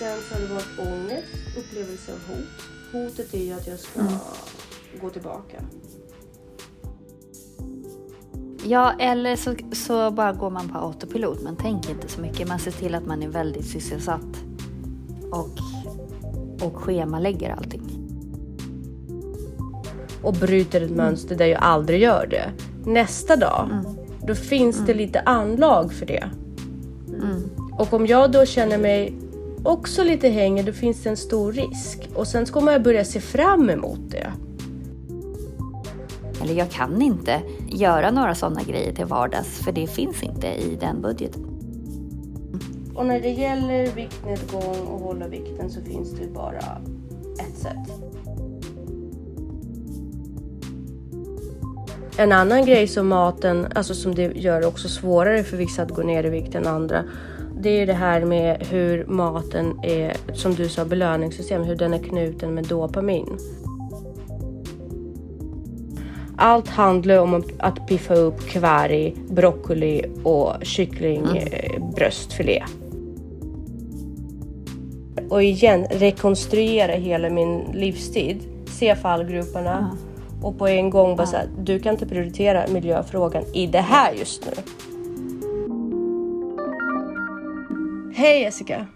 sen så har det varit ångest, upplevelse av hot. Hotet är ju att jag ska Mm. gå tillbaka. Ja, eller så, så bara går man på autopilot. Man tänker inte så mycket. Man ser till att man är väldigt sysselsatt. Och, och schemalägger allting. och bryter ett mönster där jag aldrig gör det. Nästa dag, Mm. då finns det lite anlag för det. Mm. Och om jag då känner mig också lite hängig, då finns det en stor risk. Och sen ska man börja se fram emot det. Eller jag kan inte göra några sådana grejer till vardags. För det finns inte i den budgeten. Och när det gäller viktnedgång och hålla vikten så finns det bara ett sätt. En annan grej som maten, alltså som det gör också svårare för vissa att gå ner i vikt än andra. Det är det här med hur maten är, som du sa, belöningssystem, hur den är knuten med dopamin. Allt handlar om att- piffa upp kvarg, broccoli och kycklingbröstfilé. Och igen, rekonstruera hela min livstid. Se fallgroparna. Och på en gång bara säga, du kan inte prioritera miljöfrågan i det här just nu. Hej Jessica!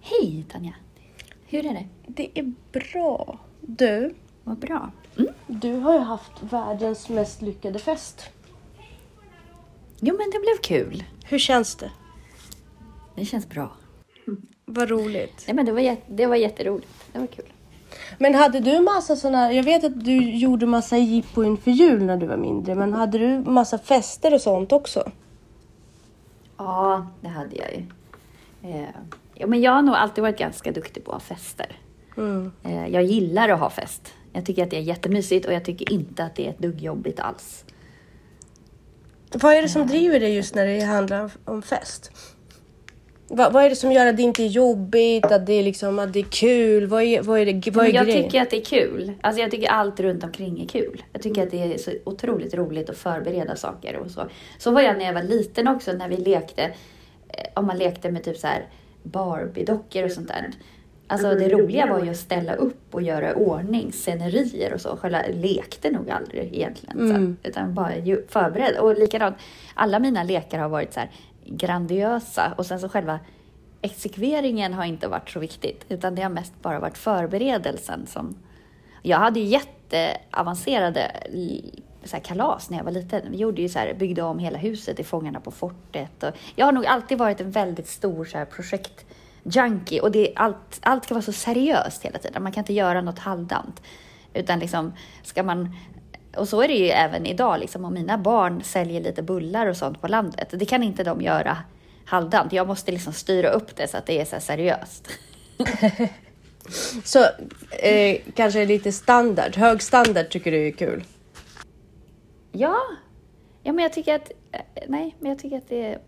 Hej Tanja! Hur är det? Det är bra. Du, Vad bra. Mm. du har ju haft världens mest lyckade fest. Jo, men det blev kul. Hur känns det? Det känns bra. Vad roligt. Nej, men det var, det var jätteroligt. Det var kul. Men hade du massa sådana, jag vet att du gjorde massa jippo inför jul när du var mindre, men hade du massa fester och sånt också? Ja, det hade jag ju. Eh, ja, men jag har nog alltid varit ganska duktig på att ha fester. Mm. Eh, jag gillar att ha fest. Jag tycker att det är jättemysigt och jag tycker inte att det är ett dugg jobbigt alls. Vad är det som driver dig just när det handlar om fest? Va, vad är det som gör att det inte är jobbigt, att det är, liksom, att det är kul? Vad är, vad är, det, vad är jag grejen? tycker att det är kul. Alltså jag tycker allt runt omkring är kul. Jag tycker att det är så otroligt roligt att förbereda saker och så. Så var jag när jag var liten också, när vi lekte. Eh, Om man lekte med typ så här Barbie-dockor och sånt där. Alltså det roliga var ju att ställa upp och göra ordning scenerier och så. Själva lekte nog aldrig egentligen. Så, Mm. utan bara förberedda. Och likadant, alla mina lekar har varit så här grandiösa. Och sen så själva exekveringen har inte varit så viktigt. Utan det har mest bara varit förberedelsen som... Jag hade ju jätteavancerade så här kalas när jag var liten. Vi gjorde ju så här, byggde om hela huset i Fångarna på fortet. Och jag har nog alltid varit en väldigt stor så här, projektjunkie. Och det är allt, allt ska vara så seriöst hela tiden. Man kan inte göra något halvdant. Utan liksom, ska man... Och så är det ju även idag, liksom, om mina barn säljer lite bullar och sånt på landet. Det kan inte de göra halvdant. Jag måste liksom styra upp det så att det är så här seriöst. Så eh, kanske lite standard, hög standard tycker du är kul? Ja, ja men jag tycker att, eh, nej, men jag tycker att det,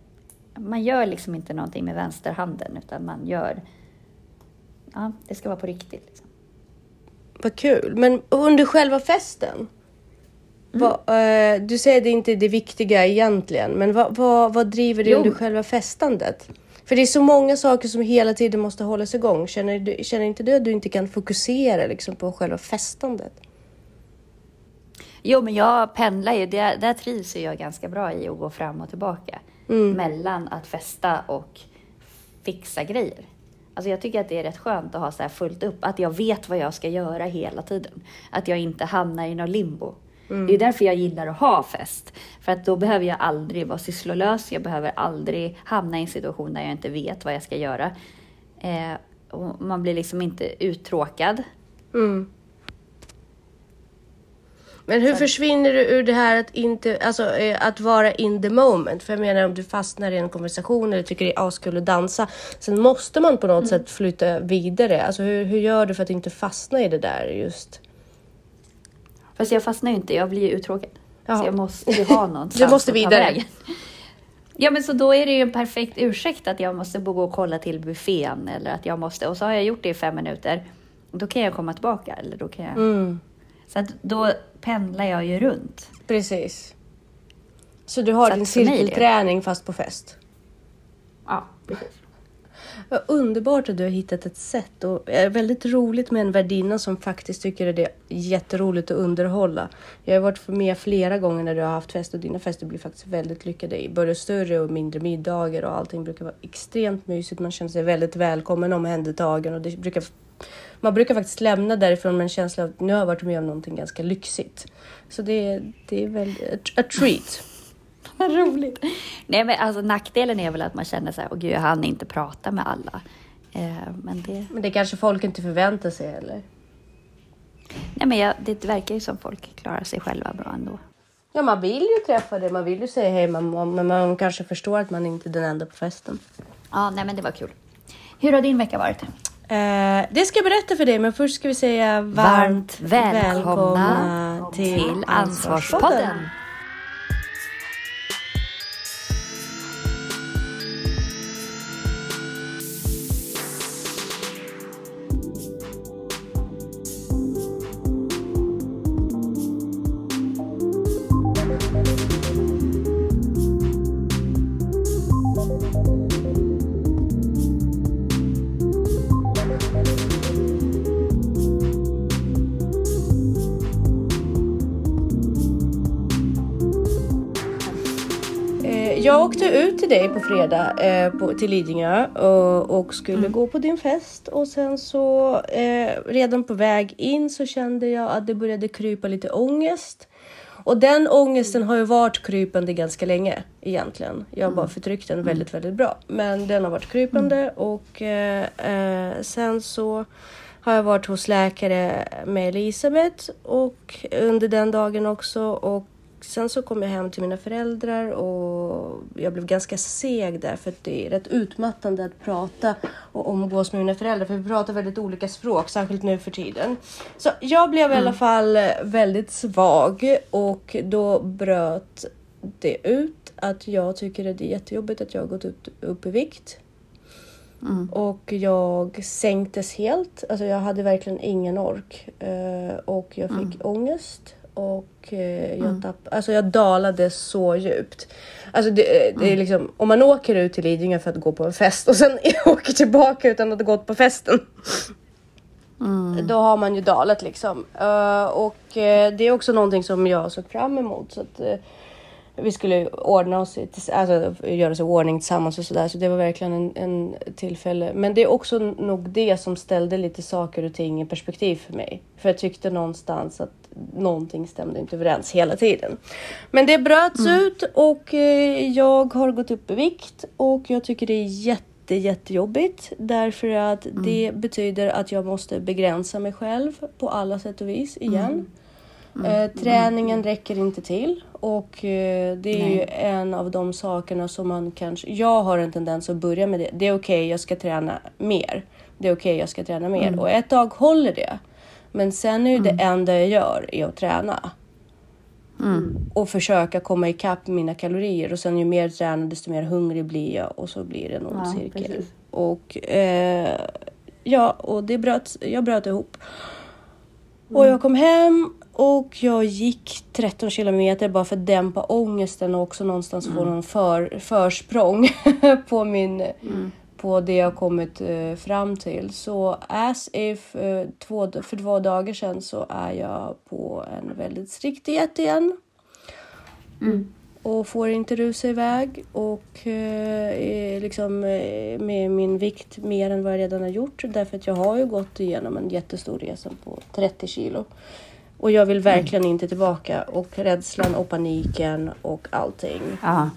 man gör liksom inte någonting med vänsterhanden utan man gör, ja, det ska vara på riktigt. Liksom. Vad kul. Men under själva festen? Vad, eh, du säger det är inte det viktiga egentligen, men vad, vad, vad driver dig under själva festandet? För det är så många saker som hela tiden måste hållas igång. Känner, du, känner inte du att du inte kan fokusera liksom, på själva festandet? Jo, men jag pendlar ju, där, där trivs jag ganska bra i att gå fram och tillbaka mellan att festa och fixa grejer. Alltså jag tycker att det är rätt skönt att ha så här fullt upp, att jag vet vad jag ska göra hela tiden. Att jag inte hamnar i något limbo. Det är därför jag gillar att ha fest. För att då behöver jag aldrig vara sysslolös, jag behöver aldrig hamna i en situation där jag inte vet vad jag ska göra. Eh, och man blir liksom inte uttråkad. Mm. Men hur försvinner du ur det här att inte, alltså eh, att vara in the moment? För jag menar om du fastnar i en konversation eller tycker det är askul att dansa. Sen måste man på något sätt flytta vidare. Alltså hur, hur gör du för att inte fastna i det där just? Fast jag fastnar ju inte, jag blir ju uttråkad. Jaha. Så jag måste ju ha någonstans Du måste vidare. Ja men så då är det ju en perfekt ursäkt att jag måste gå och kolla till buffén eller att jag måste, och så har jag gjort det i fem minuter. Då kan jag komma tillbaka eller då kan jag... Mm, Så att då pendlar jag ju runt. precis. Så du har Så din cirkelträning fast på fest? Ja, precis. Vad underbart att du har hittat ett sätt och är väldigt roligt med en värdinna som faktiskt tycker att det är jätteroligt att underhålla. Jag har varit med flera gånger när du har haft fest och dina fester blir faktiskt väldigt lyckade. Både större och mindre middagar och allting brukar vara extremt mysigt. Man känner sig väldigt välkommen omhändertagen och det brukar man brukar faktiskt lämna därifrån med en känsla av att nu har jag varit med om någonting ganska lyxigt. Så det, det är väl a, a treat. Vad roligt. Nej, men alltså nackdelen är väl att man känner så här, åh gud, jag hann inte prata med alla. Eh, men det... Men det kanske folk inte förväntar sig eller? Nej, men jag, det verkar ju som folk klarar sig själva bra ändå. Ja, man vill ju träffa det, man vill ju säga hej, man, men man kanske förstår att man inte är den enda på festen. Ja, nej, men det var kul. Hur har din vecka varit? Eh, det ska jag berätta för dig, men först ska vi säga varmt, varmt välkomna, välkomna till, till Ansvarspodden. Fredag eh, på, till Lidingö och, och skulle mm. gå på din fest och sen så eh, redan på väg in så kände jag att det började krypa lite ångest. Och den ångesten har ju varit krypande ganska länge egentligen. Jag har bara mm. förtryckt den väldigt, mm. väldigt bra. Men den har varit krypande mm. och eh, eh, sen så har jag varit hos läkare med Elisabeth och under den dagen också och sen så kom jag hem till mina föräldrar och jag blev ganska seg där för att det är rätt utmattande att prata och umgås med mina föräldrar för vi pratar väldigt olika språk, särskilt nu för tiden. Så jag blev mm. i alla mm. fall väldigt svag och då bröt det ut att jag tycker att det är jättejobbigt att jag har gått upp, upp i vikt. Mm. Och jag sänktes helt. Alltså jag hade verkligen ingen ork. Uh, och jag fick mm. ångest och eh, jag, mm. tapp, alltså jag dalade så djupt. Alltså det, det är mm. liksom, om man åker ut till Lidingö för att gå på en fest och sen åker tillbaka utan att ha gått på festen. Mm. Då har man ju dalat liksom. Uh, och uh, det är också någonting som jag såg fram emot. Så att, uh, vi skulle ordna oss, alltså göra oss i ordning tillsammans och sådär. Så det var verkligen en, en, tillfälle. Men det är också nog det som ställde lite saker och ting i perspektiv för mig. För jag tyckte någonstans att någonting stämde inte överens hela tiden. Men det bröts mm. ut och eh, jag har gått upp i vikt och jag tycker det är jätte jättejobbigt därför att mm. det betyder att jag måste begränsa mig själv på alla sätt och vis igen. Mm. Mm. Eh, träningen räcker inte till och eh, det är Nej. ju en av de sakerna som man kanske... Jag har en tendens att börja med det. Det är okej, okay, jag ska träna mer. Det är okej, okay, jag ska träna mer. Mm. Och ett tag håller det. Men sen är ju mm. det enda jag gör är att träna. Mm. Och försöka komma ikapp mina kalorier. Och sen ju mer jag tränar desto mer hungrig blir jag och så blir det en ond ja, cirkel. Precis. Och eh, ja, och det bröt, jag bröt ihop. Mm. Och jag kom hem och jag gick 13 kilometer bara för att dämpa ångesten och också någonstans mm. få någon för, försprång på, min, mm. på det jag kommit uh, fram till. Så as if uh, två, för två dagar sedan så är jag på en väldigt strikt diet igen. Mm. Och får inte rusa iväg och uh, liksom med min vikt mer än vad jag redan har gjort. Därför att jag har ju gått igenom en jättestor resa på 30 kilo. Och jag vill verkligen mm. inte tillbaka och rädslan och paniken och allting mm.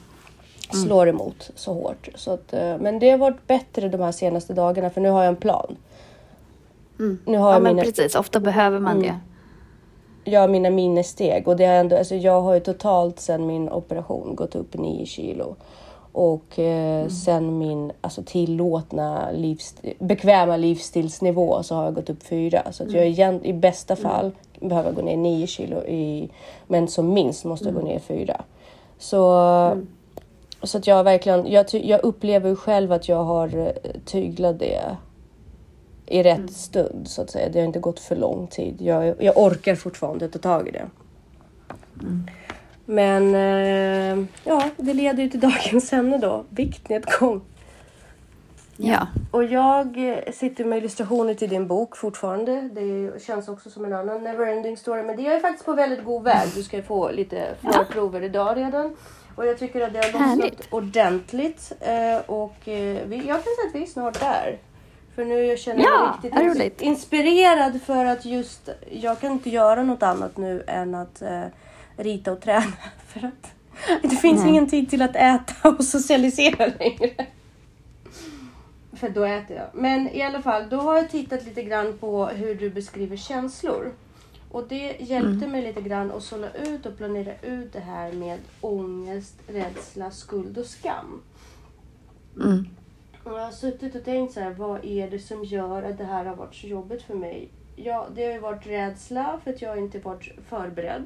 slår emot så hårt. Så att, eh, men det har varit bättre de här senaste dagarna för nu har jag en plan. Mm. Nu har ja, jag men mina... precis. Ofta behöver man det. Mm. Jag har mina minnessteg och det har ändå, alltså jag har ju totalt sedan min operation gått upp 9 kilo. Och eh, mm. sen min alltså, tillåtna livsstil, bekväma livsstilsnivå så har jag gått upp fyra. Så att jag igen, mm. i bästa mm. fall behöver gå ner 9 kilo i, men som minst måste jag gå ner 4. Så, mm. så att jag verkligen, jag, jag upplever själv att jag har eh, tyglat det i rätt mm. stund så att säga. Det har inte gått för lång tid. Jag, jag orkar fortfarande ta tag i det. Mm. Men eh, ja, det leder ju till dagens ämne då, viktnedgång. Ja. Och jag eh, sitter med illustrationer till din bok fortfarande. Det känns också som en annan neverending story. Men det är faktiskt på väldigt god väg. Du ska få lite förprover idag redan. Och jag tycker att det har lossnat ordentligt. Eh, Och jag kan säga att vi är snart där. För nu känner jag Ja, mig riktigt vad ins- roligt. inspirerad för att just, jag kan inte göra något annat nu än att rita och träna. För att det finns ingen tid till att äta och socialisera längre. För då äter jag. Men i alla fall, då har jag tittat lite grann på hur du beskriver känslor. Och det hjälpte mig lite grann att sålla ut och planera ut det här med ångest, rädsla, skuld och skam. Mm. Och jag har suttit och tänkt så här, vad är det som gör att det här har varit så jobbigt för mig? Ja, det har ju varit rädsla för att jag inte varit förberedd.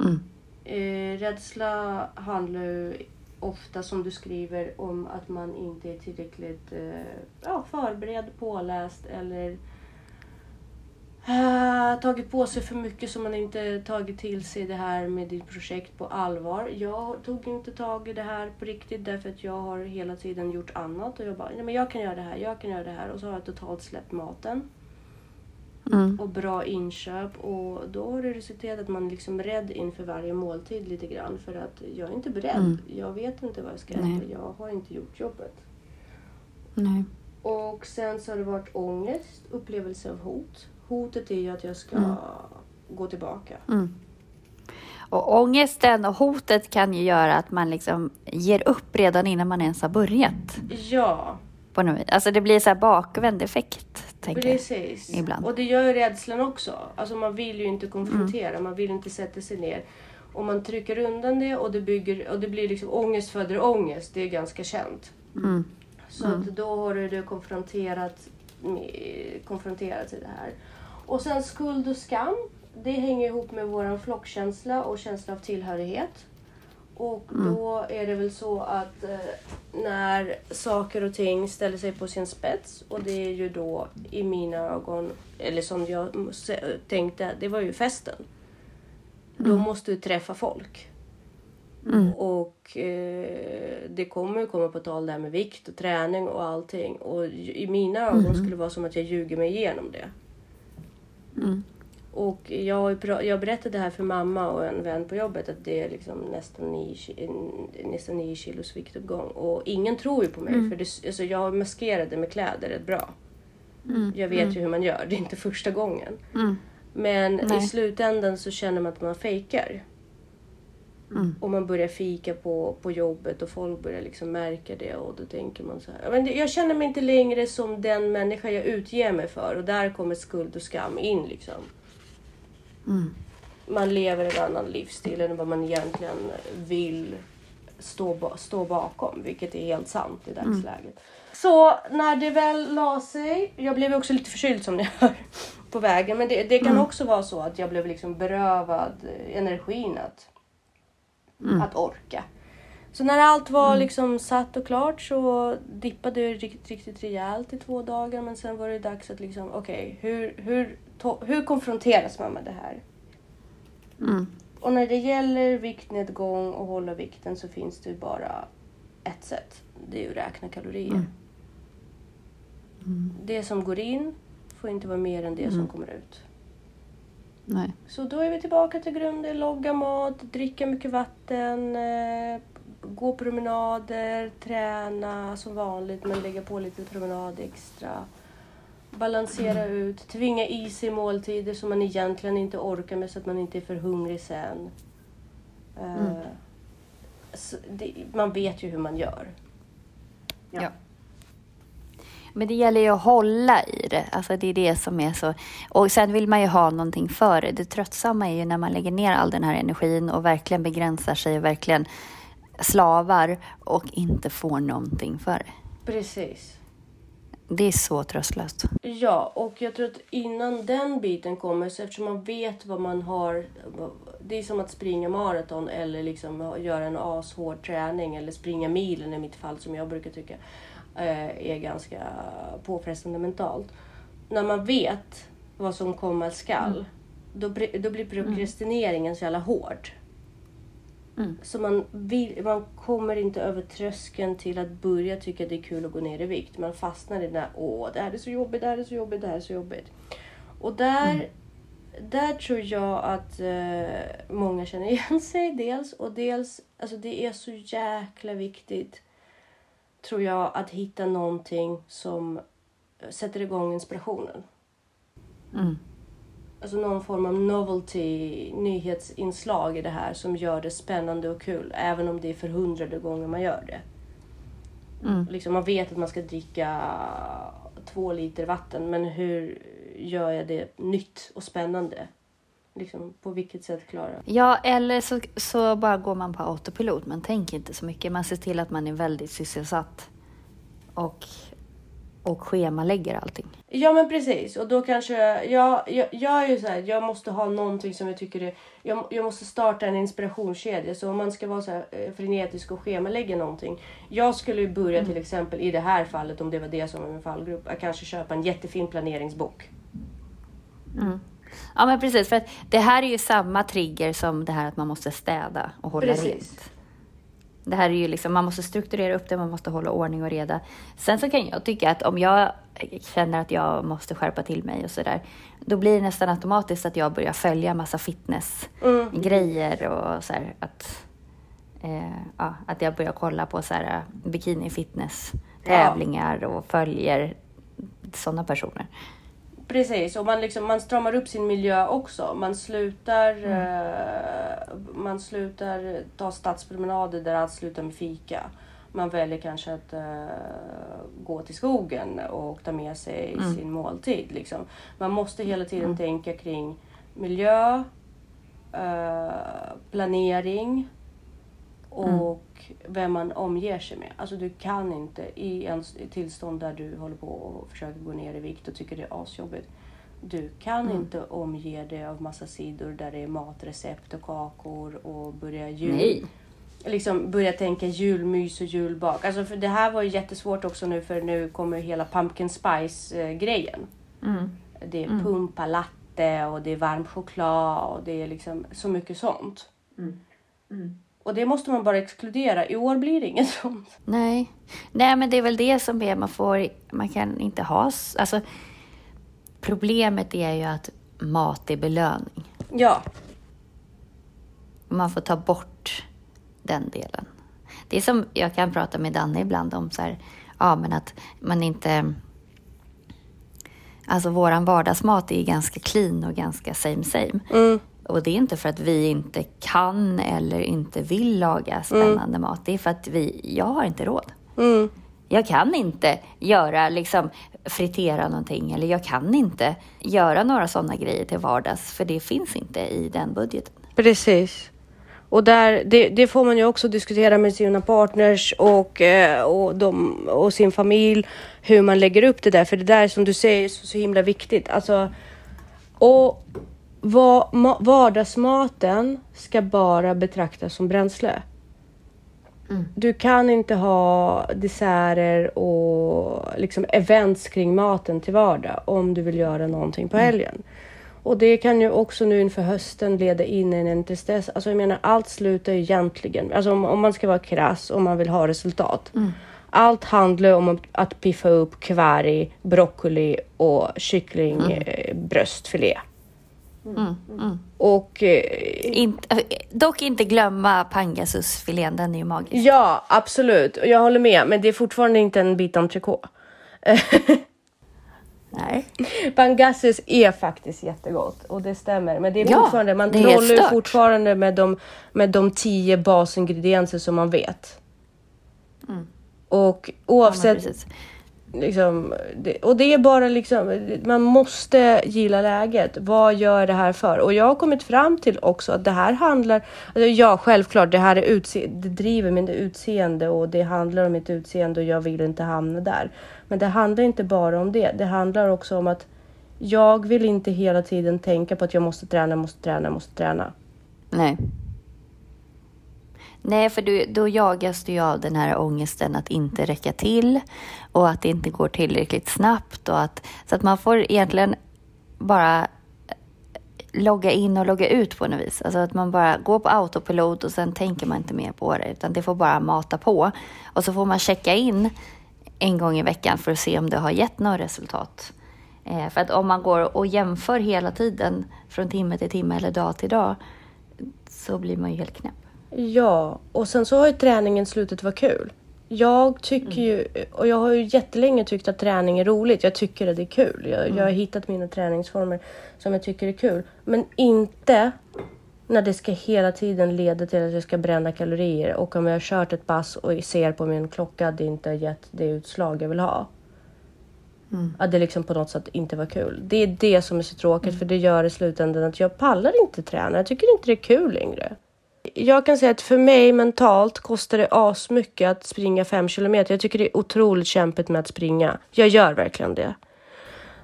Mm. Eh, rädsla handlar ju ofta, som du skriver, om att man inte är tillräckligt eh, ja, förberedd, påläst eller eh, tagit på sig för mycket som man inte tagit till sig det här med ditt projekt på allvar. Jag tog inte tag i det här på riktigt därför att jag har hela tiden gjort annat och jag bara, nej men jag kan göra det här, jag kan göra det här och så har jag totalt släppt maten Mm. och bra inköp och då har det resulterat att man liksom är rädd inför varje måltid lite grann för att jag är inte beredd. Mm. Jag vet inte vad jag ska äta. Nej. Jag har inte gjort jobbet. Nej. Och sen så har det varit ångest, upplevelse av hot. Hotet är ju att jag ska Mm. gå tillbaka. Mm. Och ångesten och hotet kan ju göra att man liksom ger upp redan innan man ens har börjat. Ja, På något vis. Alltså det blir så här bakvänd effekt, tänker jag. precis. ibland. Och det gör ju rädslan också. Alltså man vill ju inte konfrontera, man vill inte sätta sig ner. Och man trycker undan det och det, bygger, och det blir liksom ångest föder ångest. Det är ganska känt. Mm. Så att då har du konfronterat, konfronterat till det här. Och sen skuld och skam. Det hänger ihop med vår flockkänsla och känsla av tillhörighet. Och då är det väl så att eh, när saker och ting ställer sig på sin spets och det är ju då i mina ögon, eller som jag tänkte, det var ju festen. Då måste du träffa folk. Mm. Och eh, det kommer ju komma på tal det här med vikt och träning och allting. Och i mina ögon skulle det vara som att jag ljuger mig igenom det. Mm. Och jag, jag berättade det här för mamma och en vän på jobbet att det är liksom nästan 9, ki- nästan 9 kilos viktuppgång. Och ingen tror ju på mig för det, alltså jag det med kläder rätt bra. Mm. Jag vet ju hur man gör, det är inte första gången. Mm. Men i Nej. slutändan så känner man att man fejkar. Mm. Och man börjar fika på, på jobbet och folk börjar liksom märka det och då tänker man så här. "Ja, Men jag känner mig inte längre som den människa jag utger mig för och där kommer skuld och skam in liksom. Mm. Man lever en annan livsstil än vad man egentligen vill stå, stå bakom, vilket är helt sant i dagsläget. Så när det väl la sig, jag blev också lite förkyld som ni hör på vägen, men det, det kan också vara så att jag blev liksom berövad energin att, att orka. Så när allt var liksom satt och klart så dippade det riktigt, riktigt rejält i två dagar men sen var det dags att liksom, okej, hur, hur, to- hur konfronteras man med det här? Mm. Och när det gäller viktnedgång och hålla vikten så finns det ju bara ett sätt. Det är ju att räkna kalorier. Det som går in får inte vara mer än det som kommer ut. Nej. Så då är vi tillbaka till grunden. Logga mat, dricka mycket vatten, eh, gå promenader, träna som vanligt men lägga på lite promenad extra. Balansera ut, tvinga i sig måltider som man egentligen inte orkar med så att man inte är för hungrig sen. Eh, så det, man vet ju hur man gör. Ja. Men det gäller ju att hålla i det. Alltså det är det som är så. Och sen vill man ju ha någonting för det. Det tröttsamma är ju när man lägger ner all den här energin och verkligen begränsar sig och verkligen slavar och inte får någonting för det. Precis. Det är så tröstlöst. Ja, och jag tror att innan den biten kommer, så eftersom man vet vad man har... Det är som att springa maraton eller liksom göra en ashård träning eller springa milen i mitt fall som jag brukar tycka eh, är ganska påfrestande mentalt. När man vet vad som komma skall, då, bri- då blir prokrastineringen så jävla hård. Så man, vill, man kommer inte över tröskeln till att börja tycka det är kul att gå ner i vikt. Man fastnar i den där, åh det här är så jobbigt, det här är så jobbigt, det här är så jobbigt. Och där, där tror jag att eh, många känner igen sig dels. Och dels, alltså det är så jäkla viktigt tror jag att hitta någonting som eh, sätter igång inspirationen. Mm. Alltså någon form av novelty, nyhetsinslag i det här som gör det spännande och kul. Även om det är för hundrade gånger man gör det. Mm. Liksom man vet att man ska dricka två liter vatten men hur gör jag det nytt och spännande? Liksom, på vilket sätt klarar jag? Ja, eller så, så bara går man på autopilot. Man tänker inte så mycket. Man ser till att man är väldigt sysselsatt och, och schemalägger allting. Ja men precis och då kanske jag, jag, jag, jag är ju så här, jag måste ha någonting som jag tycker är, jag, jag måste starta en inspirationskedja så om man ska vara så här eh, frenetisk och schemalägga någonting. Jag skulle ju börja till exempel i det här fallet om det var det som var min fallgrupp, att kanske köpa en jättefin planeringsbok. Ja, men precis. För att det här är ju samma trigger som det här att man måste städa och hålla Precis. rent. Det här är ju liksom, man måste strukturera upp det, man måste hålla ordning och reda. Sen så kan jag tycka att om jag känner att jag måste skärpa till mig och sådär, då blir det nästan automatiskt att jag börjar följa massa fitnessgrejer och så här, att, eh, ja, att jag börjar kolla på så här bikini fitness tävlingar och följer sådana personer. Precis, och man, liksom, man stramar upp sin miljö också. Man slutar, eh, man slutar ta stadspromenader där allt slutar med fika. Man väljer kanske att eh, gå till skogen och ta med sig sin måltid. Liksom. Man måste hela tiden tänka kring miljö, eh, planering och vem man omger sig med. Alltså du kan inte i en tillstånd där du håller på och försöker gå ner i vikt och tycker det är asjobbigt. Du kan inte omge dig av massa sidor där det är matrecept och kakor och börja jul. Nej. Liksom börja tänka julmys och julbak. Alltså för det här var ju jättesvårt också nu för nu kommer hela pumpkin spice eh, grejen. Mm. Det är pumpa latte och det är varm choklad och det är liksom så mycket sånt. Och det måste man bara exkludera. I år blir det inget sånt. Nej. Nej, men det är väl det som är, man får, man kan inte ha, alltså problemet är ju att mat är belöning. Ja, Man får ta bort den delen. Det är som jag kan prata med Danne ibland om så här, ja men att man inte... Alltså våran vardagsmat är ganska clean och ganska same same. Och det är inte för att vi inte kan eller inte vill laga spännande mat. Det är för att vi, jag har inte råd. Jag kan inte göra, liksom fritera någonting eller jag kan inte göra några sådana grejer till vardags för det finns inte i den budgeten. precis. Och där, det, det får man ju också diskutera med sina partners och, eh, och, de, och sin familj. Hur man lägger upp det där. För det där som du säger är så, så himla viktigt. Alltså, och vardagsmaten ska bara betraktas som bränsle. Du kan inte ha desserter och liksom events kring maten till vardag om du vill göra någonting på helgen. Och det kan ju också nu inför hösten leda in i en tristess. Alltså jag menar allt slutar egentligen, alltså om, om man ska vara krass och man vill ha resultat. Allt handlar om att- piffa upp kvarg, broccoli och kyckling, eh, bröstfilé. Och eh, Inte, dock inte glömma pangasusfilén, den är ju magisk. Ja, absolut. Och jag håller med. Men det är fortfarande inte en bit entrecote. Nej. Pangassus är faktiskt jättegott och det stämmer. Men det är Ja, fortfarande, man stört. fortfarande med de, med de tio basingredienser som man vet. Och Mm. Ja, men oavsett, precis liksom, det, och det är bara liksom, man måste gilla läget. Vad gör det här för? Och jag har kommit fram till också att det här handlar, alltså ja självklart det här är utse, det driver mitt utseende och det handlar om mitt utseende och jag vill inte hamna där. Men det handlar inte bara om det. Det handlar också om att jag vill inte hela tiden tänka på att jag måste träna, måste träna, måste träna. Nej. Nej, för du, då jagas du ju av den här ångesten att inte räcka till och att det inte går tillräckligt snabbt. Och att, så att man får egentligen bara eh, logga in och logga ut på något vis. Alltså att man bara går på autopilot och sen tänker man inte mer på det, utan det får bara mata på. Och så får man checka in en gång i veckan för att se om det har gett några resultat. Eh, för att om man går och jämför hela tiden från timme till timme eller dag till dag så blir man ju helt knäpp. Ja, och sen så har ju träningen slutat vara kul. Jag tycker ju, och jag har ju jättelänge tyckt att träning är roligt. Jag tycker att det är kul. Jag, jag har hittat mina träningsformer som jag tycker är kul. Men inte när det ska hela tiden leda till att jag ska bränna kalorier och om jag har kört ett pass och ser på min klocka att det inte har gett det utslag jag vill ha. Mm. Att det liksom på något sätt inte var kul. Det är det som är så tråkigt för det gör i slutändan att jag pallar inte träna. Jag tycker inte det är kul längre. Jag kan säga att för mig mentalt kostar det asmycket att springa fem kilometer. Jag tycker det är otroligt kämpigt med att springa. Jag gör verkligen det.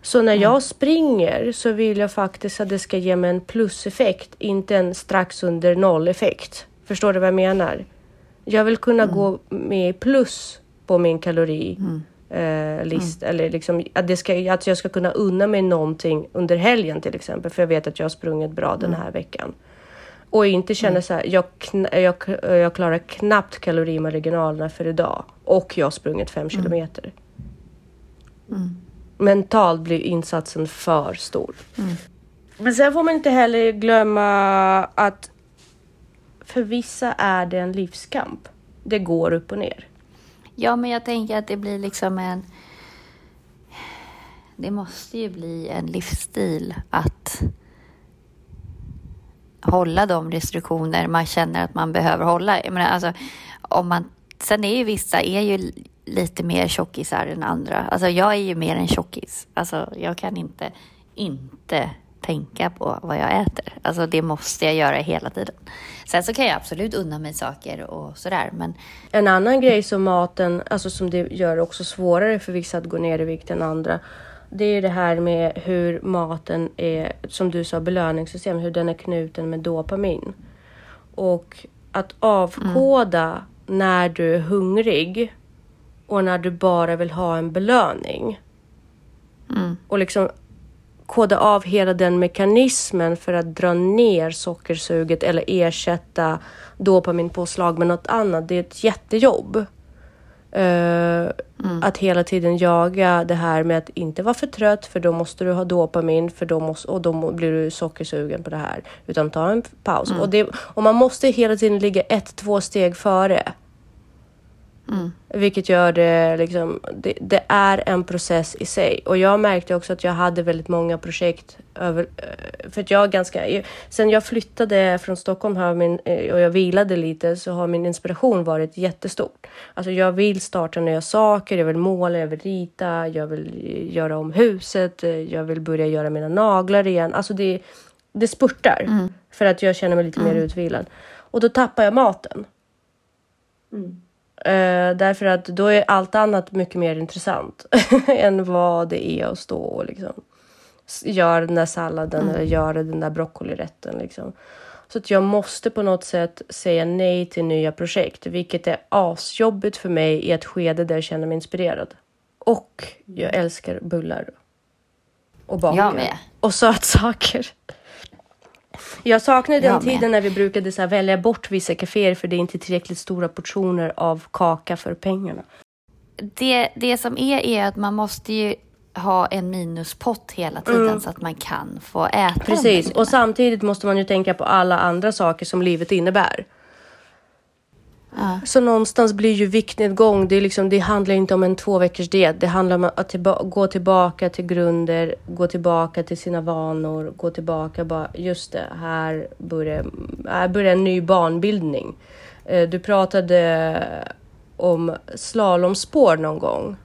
Så när jag springer så vill jag faktiskt att det ska ge mig en pluseffekt, inte en strax under noll effekt. Förstår du vad jag menar? Jag vill kunna gå med plus på min kalori. Eh, list, eller liksom, att, det ska, att jag ska kunna unna mig någonting under helgen till exempel, för jag vet att jag har sprungit bra den här veckan. Och inte känna så här, jag, jag, jag klarar knappt kalorimarginalerna för idag och jag har sprungit fem kilometer. Mentalt blir insatsen för stor. Men sen får man inte heller glömma att för vissa är det en livskamp. Det går upp och ner. Ja, men jag tänker att det blir liksom en... Det måste ju bli en livsstil att hålla de restriktioner man känner att man behöver hålla. Jag menar, alltså, om man, sen är ju vissa är ju lite mer tjockisar än andra. Alltså, jag är ju mer en tjockis. Alltså, jag kan inte inte tänka på vad jag äter. Alltså, det måste jag göra hela tiden. Sen så kan jag absolut unna mig saker och sådär, men En annan grej som maten, alltså som det gör också svårare för vissa att gå ner i vikt än andra. Det är det här med hur maten är, som du sa, belöningssystem, hur den är knuten med dopamin. Och att avkoda när du är hungrig och när du bara vill ha en belöning. Och liksom koda av hela den mekanismen för att dra ner sockersuget eller ersätta dopaminpåslag med något annat. Det är ett jättejobb. Eh, Att hela tiden jaga det här med att inte vara för trött för då måste du ha dopamin för då måste, och då blir du sockersugen på det här. Utan ta en paus. Och, det, och man måste hela tiden ligga ett, två steg före. Vilket gör det liksom, det, det är en process i sig. Och jag märkte också att jag hade väldigt många projekt över, eh, för att jag ganska, sen jag flyttade från Stockholm har min, eh, och jag vilade lite så har min inspiration varit jättestort. Alltså jag vill starta nya saker, jag vill måla, jag vill rita, jag vill göra om huset, eh, jag vill börja göra mina naglar igen. Alltså det, det spurtar för att jag känner mig lite mer utvilad. Och då tappar jag maten. Eh, därför att då är allt annat mycket mer intressant än vad det är att stå och liksom göra den där salladen eller göra den där broccolirätten. Liksom. Så att jag måste på något sätt säga nej till nya projekt, vilket är asjobbigt för mig i ett skede där jag känner mig inspirerad. Och jag älskar bullar. Och baka. Jag med. Och sötsaker. Jag saknar den Jag med. tiden när vi brukade så här välja bort vissa kaféer för det är inte tillräckligt stora portioner av kaka för pengarna. det, det som är, är att man måste ju ha en minuspott hela tiden så att man kan få äta Precis, och samtidigt måste man ju tänka på alla andra saker som livet innebär. Ja. Så någonstans blir ju viktnedgång, det, är liksom, det handlar inte om en två veckors diet. Det handlar om att tillba- gå tillbaka till grunder, gå tillbaka till sina vanor, gå tillbaka bara, just det, här börjar, här börjar en ny banbildning. Eh, Du pratade om slalomspår någon gång.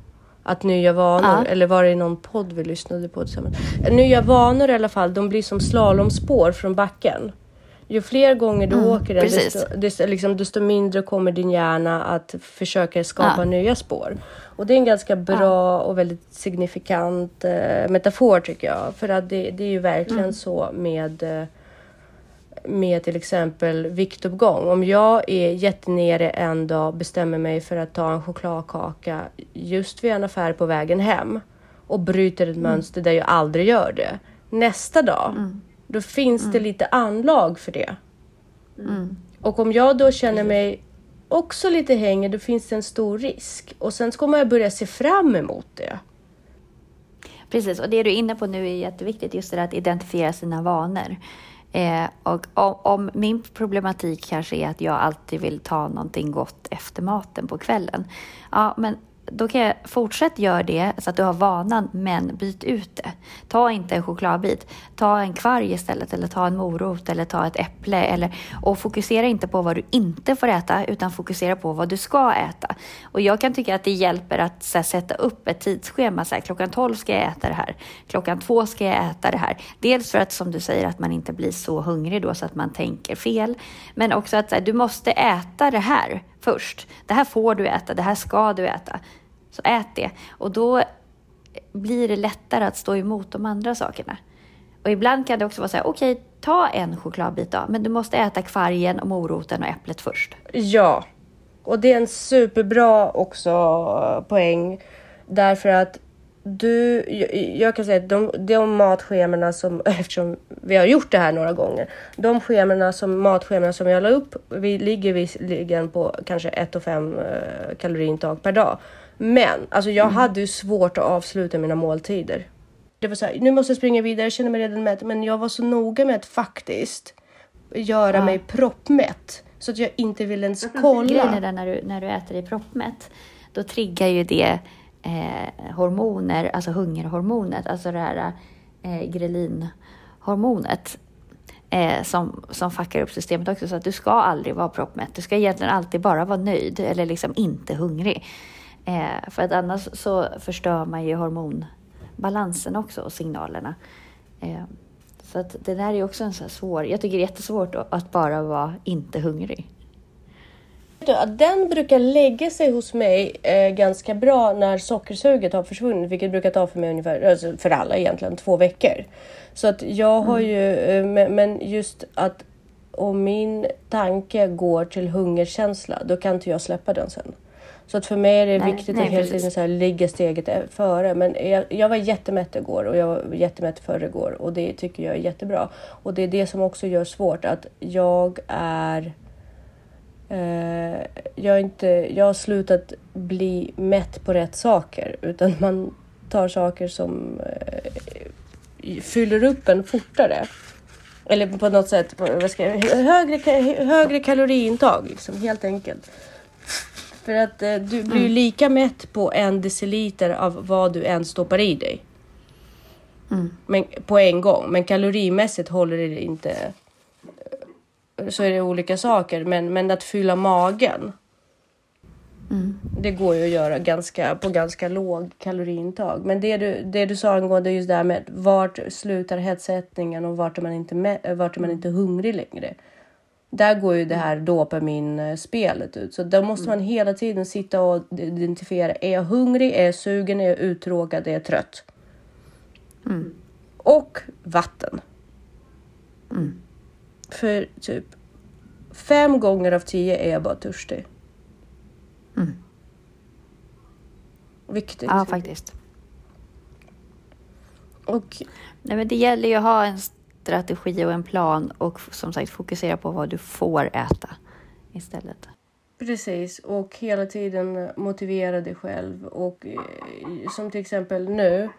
Att nya vanor, Ja. eller var det någon podd vi lyssnade på tillsammans? Nya vanor i alla fall, de blir som slalomspår från backen. Ju fler gånger du åker den, desto, desto, liksom, desto mindre kommer din hjärna att försöka skapa Ja. nya spår. Och det är en ganska bra och väldigt signifikant eh, metafor tycker jag. För att det, det är ju verkligen så med eh, med till exempel viktuppgång. Om jag är jättenere en dag, bestämmer mig för att ta en chokladkaka just vid en affär på vägen hem och bryter ett mönster där jag aldrig gör det. Nästa dag, då finns det lite anlag för det. Och om jag då känner mig också lite hängig, då finns det en stor risk. Och sen ska man börja se fram emot det. Precis, och det du är inne på nu är jätteviktigt, just det där att identifiera sina vanor. Eh, och om, om, min problematik kanske är att jag alltid vill ta någonting gott efter maten på kvällen. Ja, men då kan jag fortsätta göra det så att du har vanan, men byt ut det. Ta inte en chokladbit. Ta en kvarg istället, eller ta en morot, eller ta ett äpple. Eller, och fokusera inte på vad du inte får äta, utan fokusera på vad du ska äta. Och jag kan tycka att det hjälper att här, sätta upp ett tidsschema. Så här, klockan 12 ska jag äta det här. Klockan 2 ska jag äta det här. Dels för att, som du säger, att man inte blir så hungrig då så att man tänker fel. Men också att här, du måste äta det här först. Det här får du äta, det här ska du äta. Så ät det. Och då blir det lättare att stå emot de andra sakerna. Och ibland kan det också vara så här, okej, okay, ta en chokladbit då, men du måste äta kvargen och moroten och äpplet först. Ja, och det är en superbra också eh, poäng därför att du, jag kan säga att de, de matschemerna som, eftersom vi har gjort det här några gånger, de schemerna som, matschemerna som jag la upp, vi ligger visserligen på kanske 1 och 5 eh, kaloriintag per dag. Men alltså jag mm. hade ju svårt att avsluta mina måltider. Det var så här, nu måste jag springa vidare, jag känner mig redan mätt. Men jag var så noga med att faktiskt göra ja. mig proppmätt. Så att jag inte vill ens kolla. Grejen är när du, när du äter dig proppmätt, då triggar ju det eh, hormoner, alltså hungerhormonet, alltså det här eh, grelinhormonet. Eh, som, som fuckar upp systemet också. Så att du ska aldrig vara proppmätt. Du ska egentligen alltid bara vara nöjd eller liksom inte hungrig. Eh, för att annars så förstör man ju hormonbalansen också och signalerna. Eh, så att det där är också en så svår, jag tycker det är jättesvårt att bara vara inte hungrig. Den brukar lägga sig hos mig eh, ganska bra när sockersuget har försvunnit, vilket brukar ta för mig ungefär, alltså för alla egentligen, två veckor. Så att jag har mm. ju, eh, men just att om min tanke går till hungerkänsla, då kan inte jag släppa den sen. Så att för mig är det nej, viktigt nej, att hela tiden så här, ligga steget före. Men jag, jag var jättemätt igår och jag var jättemätt förrgår och det tycker jag är jättebra. Och det är det som också gör svårt att jag är eh, jag, är inte, jag har slutat bli mätt på rätt saker utan man tar saker som eh, fyller upp en fortare. Eller på något sätt, vad ska jag, högre, högre kaloriintag liksom, helt enkelt. För att eh, du blir mm. lika mätt på en deciliter av vad du än stoppar i dig. Mm. Men, på en gång. Men kalorimässigt håller det inte. Eh, så är det olika saker. Men, men att fylla magen. Mm. Det går ju att göra ganska, på ganska låg kaloriintag. Men det du, det du sa angående just det här med vart slutar hetsättningen och vart är man inte, med, vart är man inte hungrig längre. Där går ju det här dopaminspelet ut. Så där måste man hela tiden sitta och identifiera. Är jag hungrig? Är jag sugen? Är jag uttråkad? Är jag trött? Mm. Och vatten. Mm. För typ fem gånger av tio är jag bara törstig. Mm. Viktigt. Ja, faktiskt. Och... Nej, men det gäller ju att ha en strategi och en plan och som sagt fokusera på vad du får äta istället. Precis, och hela tiden motivera dig själv. Och eh, som till exempel nu.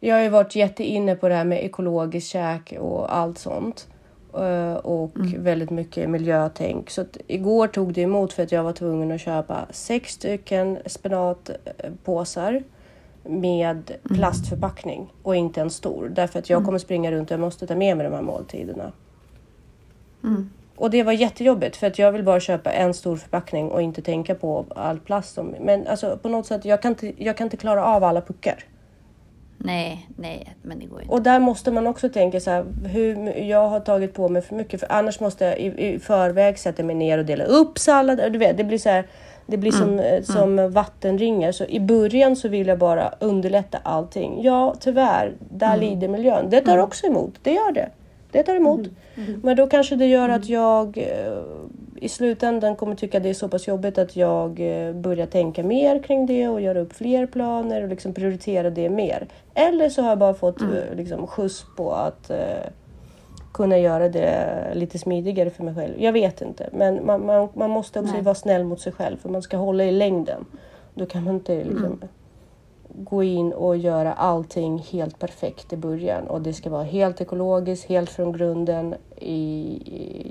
Jag har ju varit jätteinne på det här med ekologiskt käk och allt sånt. Eh, och mm. väldigt mycket miljötänk. Så igår tog det emot för att jag var tvungen att köpa sex stycken spenatpåsar med mm. plastförpackning och inte en stor. Därför att jag mm. kommer springa runt och jag måste ta med mig de här måltiderna. Mm. Och det var jättejobbigt för att jag vill bara köpa en stor förpackning och inte tänka på all plast. Som, men alltså på något sätt, jag kan, inte, jag kan inte klara av alla puckar. Nej, nej, men det går inte. Och där måste man också tänka så här, hur jag har tagit på mig för mycket. För annars måste jag i, i förväg sätta mig ner och dela upp sallad. Du vet, det blir så här, det blir som, mm. Eh, som mm. vattenringar. Så i början så vill jag bara underlätta allting. Ja, tyvärr, där mm. lider miljön. Det tar mm. också emot. Det gör det. Det tar emot. Mm. Mm. Men då kanske det gör att jag eh, i slutändan kommer tycka det är så pass jobbigt att jag eh, börjar tänka mer kring det och göra upp fler planer och liksom prioritera det mer. Eller så har jag bara fått mm. liksom, skjuts på att kunna göra det lite smidigare för mig själv. Jag vet inte, men man, man, man måste också Nej. vara snäll mot sig själv för man ska hålla i längden. Då kan man inte liksom, Mm. gå in och göra allting helt perfekt i början och det ska vara helt ekologiskt, helt från grunden, i,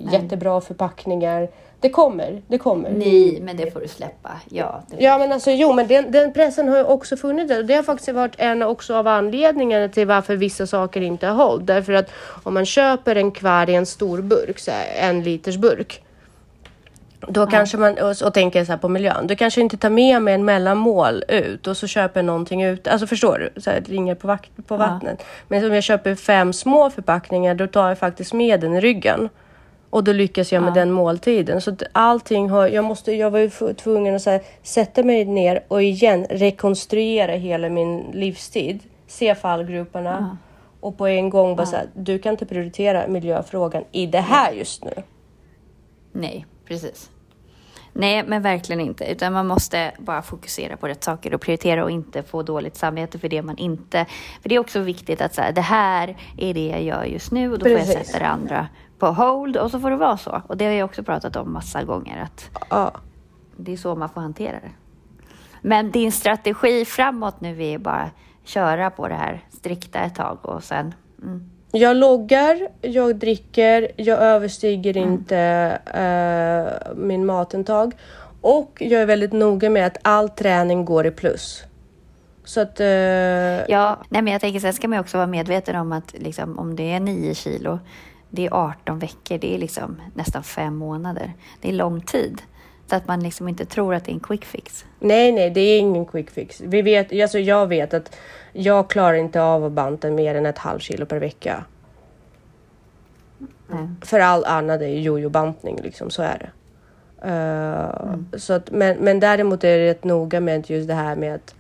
Nej. jättebra förpackningar. Det kommer, det kommer. Nej, men det får du släppa. Ja, Ja men alltså jo men den, den pressen har ju också funnits där. Det har faktiskt varit en också av anledningarna till varför vissa saker inte har hållit. Därför att om man köper en kvar i en stor burk, så här, en liters burk. Då kanske man, och, och tänker så här på miljön, du kanske inte tar med mig en mellanmål ut och så köper någonting ut. Alltså förstår du? Så här, ringer på, vakt, på vattnet. Men om jag köper fem små förpackningar då tar jag faktiskt med den i ryggen. Och då lyckas jag med den måltiden. Så allting har, jag, måste, jag var ju tvungen att så här, sätta mig ner och igen rekonstruera hela min livstid. Se fallgroparna. Och på en gång bara så här, du kan inte prioritera miljöfrågan i det här just nu. Nej, precis. Nej, men verkligen inte. Utan man måste bara fokusera på rätt saker och prioritera och inte få dåligt samvete för det man inte... För det är också viktigt att säga, det här är det jag gör just nu och då får jag Precis. sätta det andra på hold och så får det vara så. Och det har jag också pratat om massa gånger att Ja. det är så man får hantera det. Men din strategi framåt nu är bara köra på det här strikta ett tag och sen... Mm. Jag loggar, jag dricker, jag överstiger inte eh, min matintag och jag är väldigt noga med att all träning går i plus. Så att... eh, Ja, nej men jag tänker sen ska man också vara medveten om att liksom, om det är 9 kilo, det är 18 veckor, det är liksom nästan fem månader. Det är lång tid. Så att man liksom inte tror att det är en quick fix. Nej, nej, det är ingen quick fix. Vi vet, alltså jag vet att jag klarar inte av att banta mer än ett halvt kilo per vecka. Nej. För all annat är jojo-bantning, liksom, så är det. Eh, så att, men, men däremot är det rätt noga med just det här med att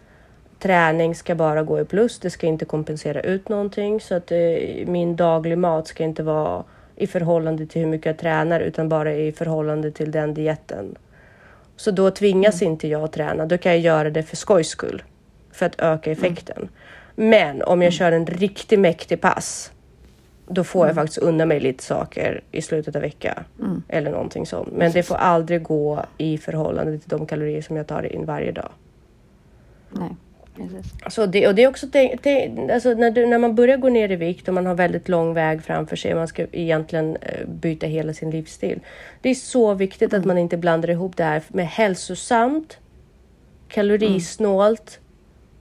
träning ska bara gå i plus. Det ska inte kompensera ut någonting. Så att eh, min daglig mat ska inte vara i förhållande till hur mycket jag tränar utan bara i förhållande till den dieten. Så då tvingas inte jag att träna. Då kan jag göra det för skojs skull. För att öka effekten. Men om jag kör en riktigt mäktig pass. Då får jag faktiskt unna mig lite saker i slutet av veckan. Eller någonting sånt. Men det får aldrig gå i förhållande till de kalorier som jag tar in varje dag. Nej, precis. Så det, och det är också tänk, tänk, alltså när, du, när man börjar gå ner i vikt och man har väldigt lång väg framför sig. Man ska egentligen eh, byta hela sin livsstil. Det är så viktigt att man inte blandar ihop det här med hälsosamt, kalorisnålt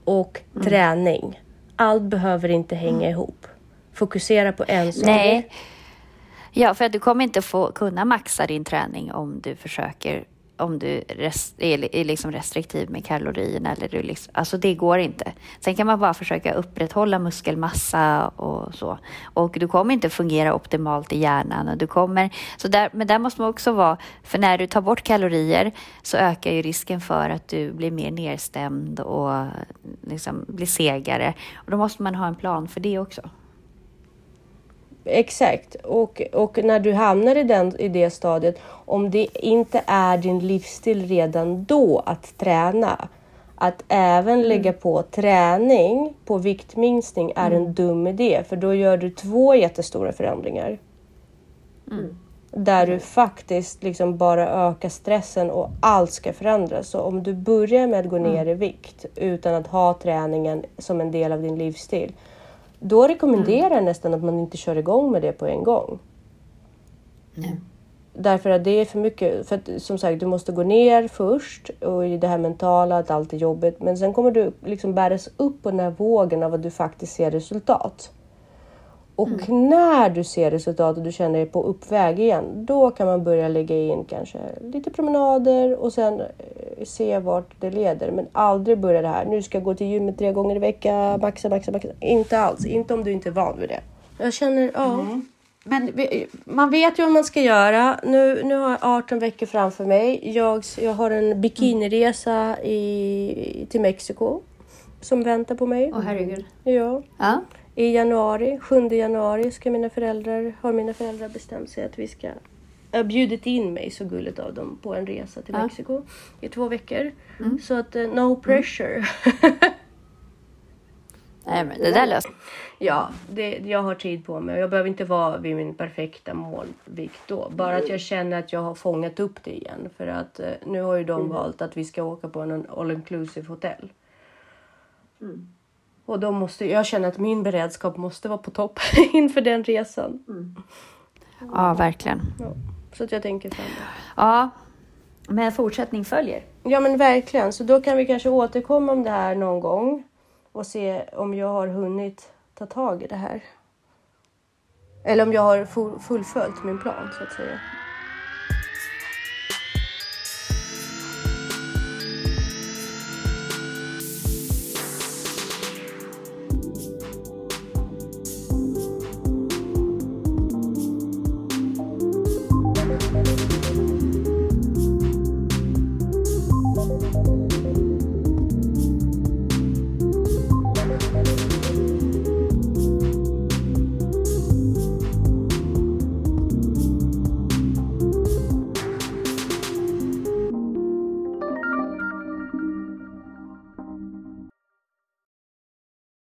och träning. Allt behöver inte hänga ihop. Fokusera på en sak. Nej. Ja, för att du kommer inte få kunna maxa din träning om du försöker om du rest, är, är liksom restriktiv med kalorierna. Eller du liksom, alltså det går inte. Sen kan man bara försöka upprätthålla muskelmassa och så. Och du kommer inte fungera optimalt i hjärnan. Och du kommer, så där, men där måste man också vara, för när du tar bort kalorier så ökar ju risken för att du blir mer nedstämd och liksom blir segare. Och då måste man ha en plan för det också. Exakt. Och, och när du hamnar i, den, i det stadiet, om det inte är din livsstil redan då att träna, att även lägga på träning på viktminskning är en dum idé, för då gör du två jättestora förändringar. Där du faktiskt liksom bara ökar stressen och allt ska förändras. Så om du börjar med att gå ner i vikt utan att ha träningen som en del av din livsstil, då rekommenderar jag nästan att man inte kör igång med det på en gång. Därför att det är för mycket. För att, som sagt, du måste gå ner först och i det här mentala, att allt är jobbigt. Men sen kommer du liksom bäras upp på den här vågen av att du faktiskt ser resultat. Och när du ser resultat och du känner dig på uppväg igen, då kan man börja lägga in kanske lite promenader och sen eh, se vart det leder. Men aldrig börja det här, nu ska jag gå till gymmet tre gånger i veckan, maxa, maxa, maxa. Inte alls, inte om du inte är van vid det. Jag känner, ja. Men vi- man vet ju vad man ska göra. Nu, nu har jag 18 veckor framför mig. Jag, jag har en bikiniresa i, till Mexiko som väntar på mig. Åh herregud. Ja. Ja. I januari, 7 januari, ska mina föräldrar, har mina föräldrar bestämt sig att vi ska... Jag har bjudit in mig, så gulligt av dem, på en resa till. Mexiko i två veckor. Så att, eh, no pressure. Nej, men det där löser Ja, det, jag har tid på mig och jag behöver inte vara vid min perfekta målvikt då. Bara att jag känner att jag har fångat upp det igen. För att eh, nu har ju de valt att vi ska åka på en all inclusive hotell. Och då måste jag känner att min beredskap måste vara på topp inför den resan. Ja, verkligen. Ja, så att jag tänker framåt. Ja, men fortsättning följer. Ja men verkligen, så då kan vi kanske återkomma om det här någon gång och se om jag har hunnit ta tag i det här. Eller om jag har fu- fullföljt min plan så att säga.